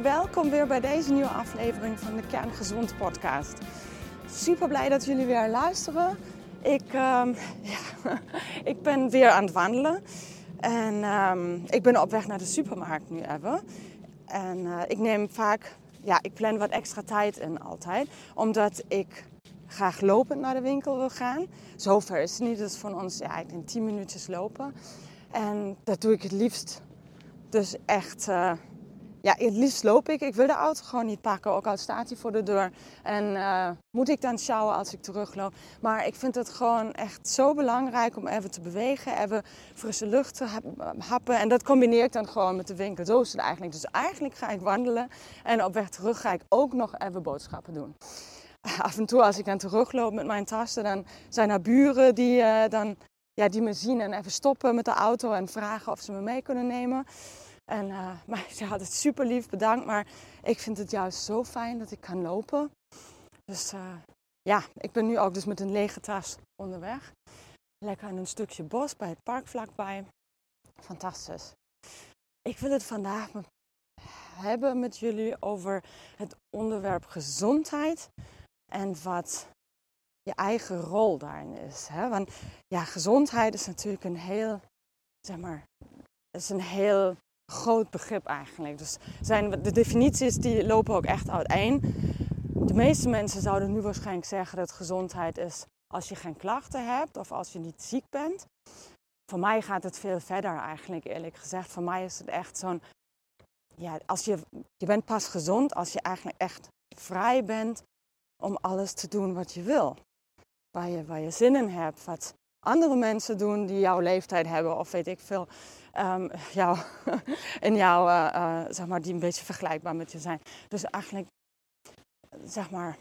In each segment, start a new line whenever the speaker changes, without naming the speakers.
Welkom weer bij deze nieuwe aflevering van de Kerngezond podcast. Super blij dat jullie weer luisteren. Ik, ehm, ja, ik ben weer aan het wandelen en ehm, ik ben op weg naar de supermarkt nu even. En eh, ik neem vaak, ja, ik plan wat extra tijd in altijd, omdat ik graag lopend naar de winkel wil gaan. Zover is het niet, dus van ons ja, ik denk 10 minuutjes lopen. En dat doe ik het liefst dus echt, uh, ja, het liefst loop ik. Ik wil de auto gewoon niet pakken, ook al staat hij voor de deur. En uh, moet ik dan sjouwen als ik terugloop. Maar ik vind het gewoon echt zo belangrijk om even te bewegen, even frisse lucht te happen. En dat combineer ik dan gewoon met de winkel. Zo is het eigenlijk. Dus eigenlijk ga ik wandelen en op weg terug ga ik ook nog even boodschappen doen af en toe als ik dan terugloop met mijn tassen, dan zijn er buren die, uh, dan, ja, die me zien en even stoppen met de auto en vragen of ze me mee kunnen nemen. En, uh, maar ze had het super lief, bedankt. Maar ik vind het juist zo fijn dat ik kan lopen. Dus uh, ja, ik ben nu ook dus met een lege tas onderweg. Lekker in een stukje bos bij het park vlakbij. Fantastisch. Ik wil het vandaag hebben met jullie over het onderwerp gezondheid en wat je eigen rol daarin is. Hè? Want ja, gezondheid is natuurlijk een heel, zeg maar, is een heel groot begrip eigenlijk. Dus zijn, de definities die lopen ook echt uiteen. De meeste mensen zouden nu waarschijnlijk zeggen dat gezondheid is als je geen klachten hebt of als je niet ziek bent. Voor mij gaat het veel verder eigenlijk, eerlijk gezegd. Voor mij is het echt zo'n, ja, als je, je bent pas gezond als je eigenlijk echt vrij bent om alles te doen wat je wil. Waar je, waar je zin in hebt, wat andere mensen doen die jouw leeftijd hebben of weet ik veel. Um, jou, in jouw, uh, uh, zeg maar, die een beetje vergelijkbaar met je zijn. Dus eigenlijk, zeg maar,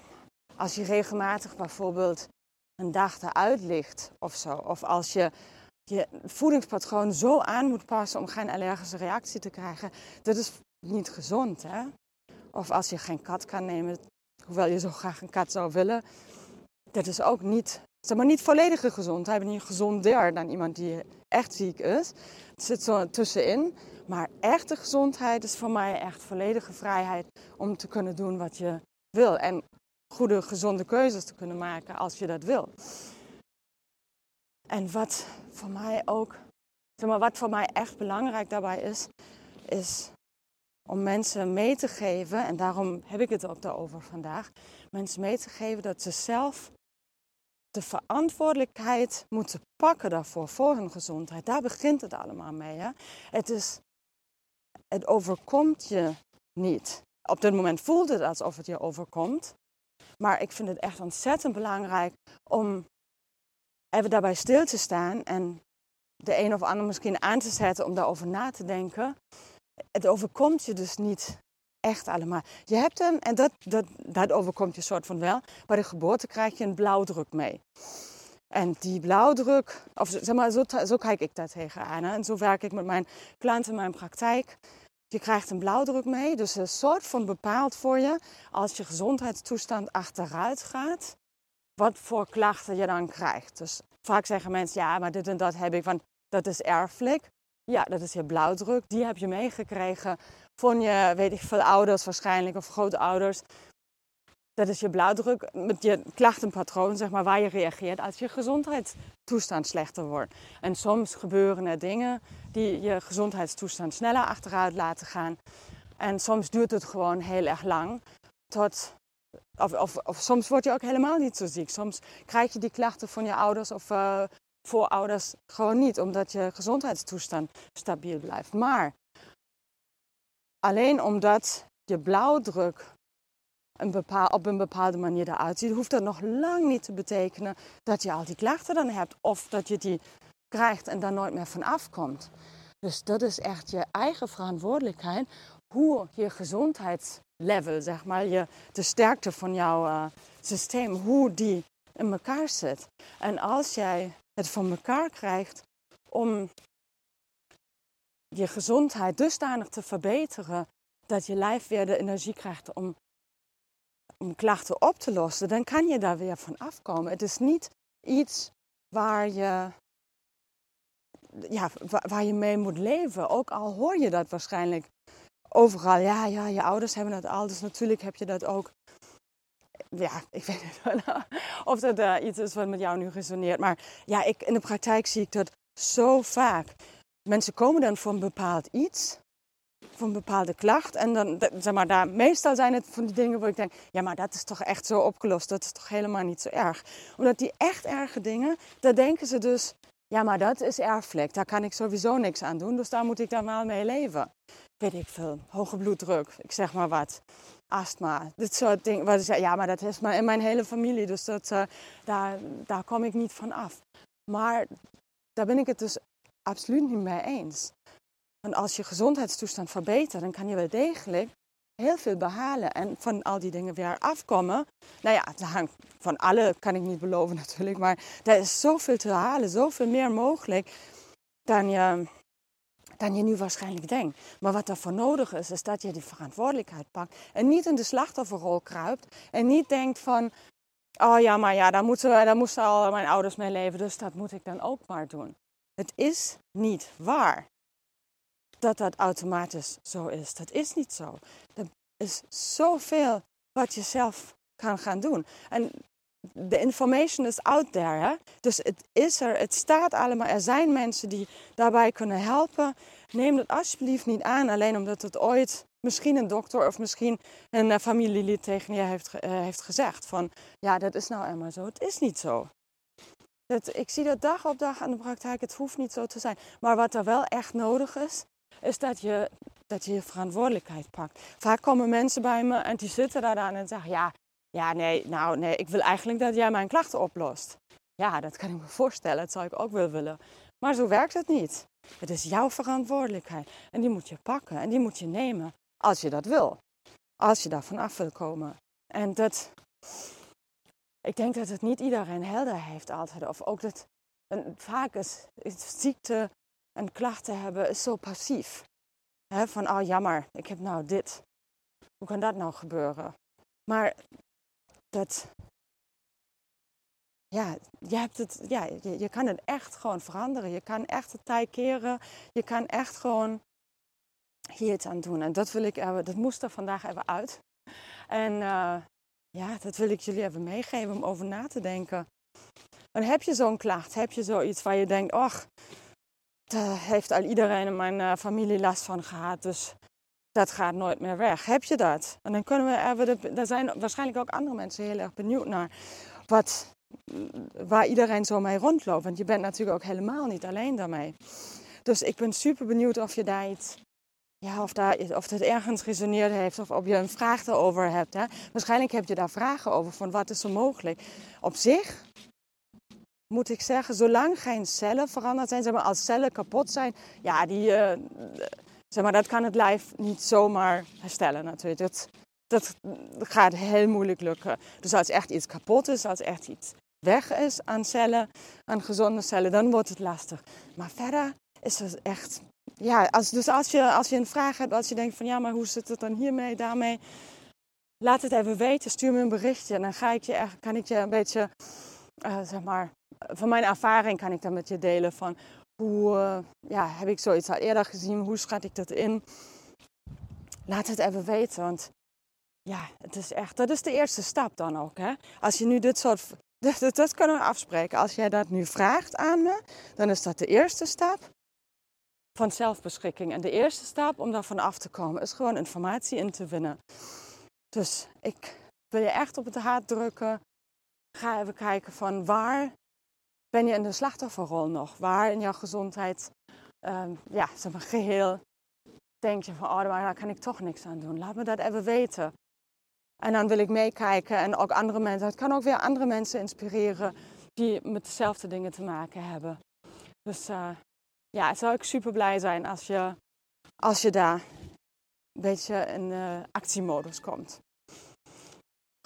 als je regelmatig bijvoorbeeld een dag eruit ligt of zo, of als je je voedingspatroon zo aan moet passen om geen allergische reactie te krijgen, dat is niet gezond, hè? Of als je geen kat kan nemen, hoewel je zo graag een kat zou willen, dat is ook niet, zeg maar, niet volledige gezondheid. Ik ben niet gezonder dan iemand die echt ziek is. Het zit zo tussenin. Maar echte gezondheid is voor mij echt volledige vrijheid om te kunnen doen wat je wil. En goede, gezonde keuzes te kunnen maken als je dat wil. En wat voor mij ook, zeg maar, wat voor mij echt belangrijk daarbij is, is om mensen mee te geven, en daarom heb ik het ook daarover vandaag, mensen mee te geven dat ze zelf de verantwoordelijkheid moeten pakken daarvoor, voor hun gezondheid. Daar begint het allemaal mee. Hè? Het, is, het overkomt je niet. Op dit moment voelt het alsof het je overkomt. Maar ik vind het echt ontzettend belangrijk om even daarbij stil te staan en de een of ander misschien aan te zetten om daarover na te denken. Het overkomt je dus niet echt allemaal. Je hebt een, en dat, dat, dat overkomt je soort van wel, bij de geboorte krijg je een blauwdruk mee. En die blauwdruk, of zeg maar, zo, zo kijk ik daar tegenaan. Hè? En zo werk ik met mijn klanten in mijn praktijk. Je krijgt een blauwdruk mee, dus een soort van bepaalt voor je als je gezondheidstoestand achteruit gaat, wat voor klachten je dan krijgt. Dus vaak zeggen mensen, ja, maar dit en dat heb ik, want dat is erfelijk. Ja, dat is je blauwdruk, die heb je meegekregen van je, weet ik veel, ouders waarschijnlijk of grootouders. Dat is je blauwdruk met je klachtenpatroon, zeg maar, waar je reageert als je gezondheidstoestand slechter wordt. En soms gebeuren er dingen die je gezondheidstoestand sneller achteruit laten gaan. En soms duurt het gewoon heel erg lang. Tot, of, of, soms word je ook helemaal niet zo ziek. Soms krijg je die klachten van je ouders of uh, voorouders gewoon niet, omdat je gezondheidstoestand stabiel blijft. Maar Alleen omdat je blauwdruk een op een bepaalde manier eruit ziet, hoeft dat nog lang niet te betekenen dat je al die klachten dan hebt of dat je die krijgt en daar nooit meer van afkomt. Dus dat is echt je eigen verantwoordelijkheid hoe je gezondheidslevel, zeg maar, je, de sterkte van jouw uh, systeem, hoe die in elkaar zit. En als jij het van elkaar krijgt om je gezondheid dusdanig te verbeteren dat je lijf weer de energie krijgt om, om klachten op te lossen, dan kan je daar weer van afkomen. Het is niet iets waar je, ja, waar je mee moet leven. Ook al hoor je dat waarschijnlijk overal, ja, ja, je ouders hebben dat al, dus natuurlijk heb je dat ook. Ja, ik weet niet of dat uh, iets is wat met jou nu resoneert. Maar ja, ik, in de praktijk zie ik dat zo vaak. Mensen komen dan voor een bepaald iets, voor een bepaalde klacht. En dan, zeg maar, daar, meestal zijn het van die dingen waar ik denk, ja, maar dat is toch echt zo opgelost. Dat is toch helemaal niet zo erg. Omdat die echt erge dingen, daar denken ze dus, ja, maar dat is erfelijk. Daar kan ik sowieso niks aan doen, dus daar moet ik dan wel mee leven. Weet ik veel, hoge bloeddruk, ik zeg maar wat. Astma, dit soort dingen. Wat is, ja, maar dat is maar in mijn hele familie, dus dat, uh, daar, daar kom ik niet van af. Maar daar ben ik het dus absoluut niet mee eens. Want als je gezondheidstoestand verbetert, dan kan je wel degelijk heel veel behalen en van al die dingen weer afkomen. Nou ja, van alle kan ik niet beloven natuurlijk, maar er is zoveel te halen, zoveel meer mogelijk dan je, dan je nu waarschijnlijk denkt. Maar wat daarvoor nodig is, is dat je die verantwoordelijkheid pakt en niet in de slachtofferrol kruipt en niet denkt van, oh ja, maar ja, daar moeten, daar moesten al mijn ouders mee leven, dus dat moet ik dan ook maar doen. Het is niet waar dat dat automatisch zo is. Dat is niet zo. Er is zoveel wat je zelf kan gaan doen. En de information is out there. Dus het is er, het staat allemaal. Er zijn mensen die daarbij kunnen helpen. Neem dat alsjeblieft niet aan, alleen omdat het ooit misschien een dokter of misschien een eh, familielid tegen je heeft, uh, heeft gezegd. Van ja, dat is nou eenmaal zo. Het is niet zo. Ik zie dat dag op dag aan de praktijk. Het hoeft niet zo te zijn. Maar wat er wel echt nodig is, is dat je, dat je verantwoordelijkheid pakt. Vaak komen mensen bij me en die zitten daar dan en zeggen: Ja, ja, nee, nou nee, ik wil eigenlijk dat jij mijn klachten oplost. Ja, dat kan ik me voorstellen, dat zou ik ook wel willen. Maar zo werkt het niet. Het is jouw verantwoordelijkheid en die moet je pakken en die moet je nemen als je dat wil. Als je daar vanaf wil komen. En dat, ik denk dat het niet iedereen helder heeft altijd. Of ook dat, vaak is, ziekte en klachten hebben is zo passief. Van, oh jammer, ik heb nou dit. Hoe kan dat nou gebeuren? Maar dat, ja, je, hebt het, ja je, je kan het echt gewoon veranderen. Je kan echt het tijd keren. Je kan echt gewoon hier iets aan doen. En dat wil ik dat moest er vandaag even uit. En uh, ja, dat wil ik jullie even meegeven om over na te denken. En heb je zo'n klacht? Heb je zoiets waar je denkt, ach, daar heeft al iedereen in mijn uh, familie last van gehad. Dus dat gaat nooit meer weg. Heb je dat? En dan kunnen we even. Zijn waarschijnlijk ook andere mensen heel erg benieuwd naar. Wat, waar iedereen zo mee rondloopt. Want je bent natuurlijk ook helemaal niet alleen daarmee. Dus ik ben super benieuwd of je daar iets. Ja, of, daar, of het ergens resoneerd heeft of of je een vraag erover hebt. Hè? Waarschijnlijk heb je daar vragen over van wat is er mogelijk. Op zich moet ik zeggen, zolang geen cellen veranderd zijn, zeg maar, als cellen kapot zijn, ja, die, uh, zeg maar, dat kan het lijf niet zomaar herstellen natuurlijk. Dat, dat gaat heel moeilijk lukken. Dus als echt iets kapot is, als echt iets weg is aan cellen, aan gezonde cellen, dan wordt het lastig. Maar verder is het echt, ja, als, dus als je, als je een vraag hebt, als je denkt van ja, maar hoe zit het dan hiermee, daarmee, laat het even weten, stuur me een berichtje en dan ga ik je, kan ik je een beetje, uh, zeg maar, van mijn ervaring kan ik dan met je delen van hoe uh, ja, heb ik zoiets al eerder gezien, hoe schat ik dat in. Laat het even weten, want ja, het is echt, dat is de eerste stap dan ook. Hè? Als je nu dit soort, dat, dat kunnen we afspreken. Als jij dat nu vraagt aan me, dan is dat de eerste stap van zelfbeschikking. En de eerste stap om daarvan af te komen is gewoon informatie in te winnen. Dus ik wil je echt op het hart drukken. Ga even kijken van waar ben je in de slachtofferrol nog? Waar in jouw gezondheid, um, ja, zeg geheel denk je van, oh, daar kan ik toch niks aan doen. Laat me dat even weten. En dan wil ik meekijken en ook andere mensen. Het kan ook weer andere mensen inspireren die met dezelfde dingen te maken hebben. Dus uh, ja, zou ik super blij zijn als je, als je daar een beetje in uh, actiemodus komt.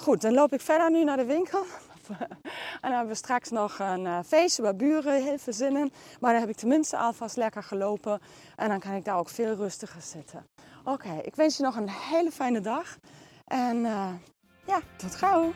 Goed, dan loop ik verder nu naar de winkel. en dan hebben we straks nog een uh, feestje bij buren, heel veel zin in. Maar dan heb ik tenminste alvast lekker gelopen. En dan kan ik daar ook veel rustiger zitten. Oké, ik wens je nog een hele fijne dag. En uh, ja, tot gauw!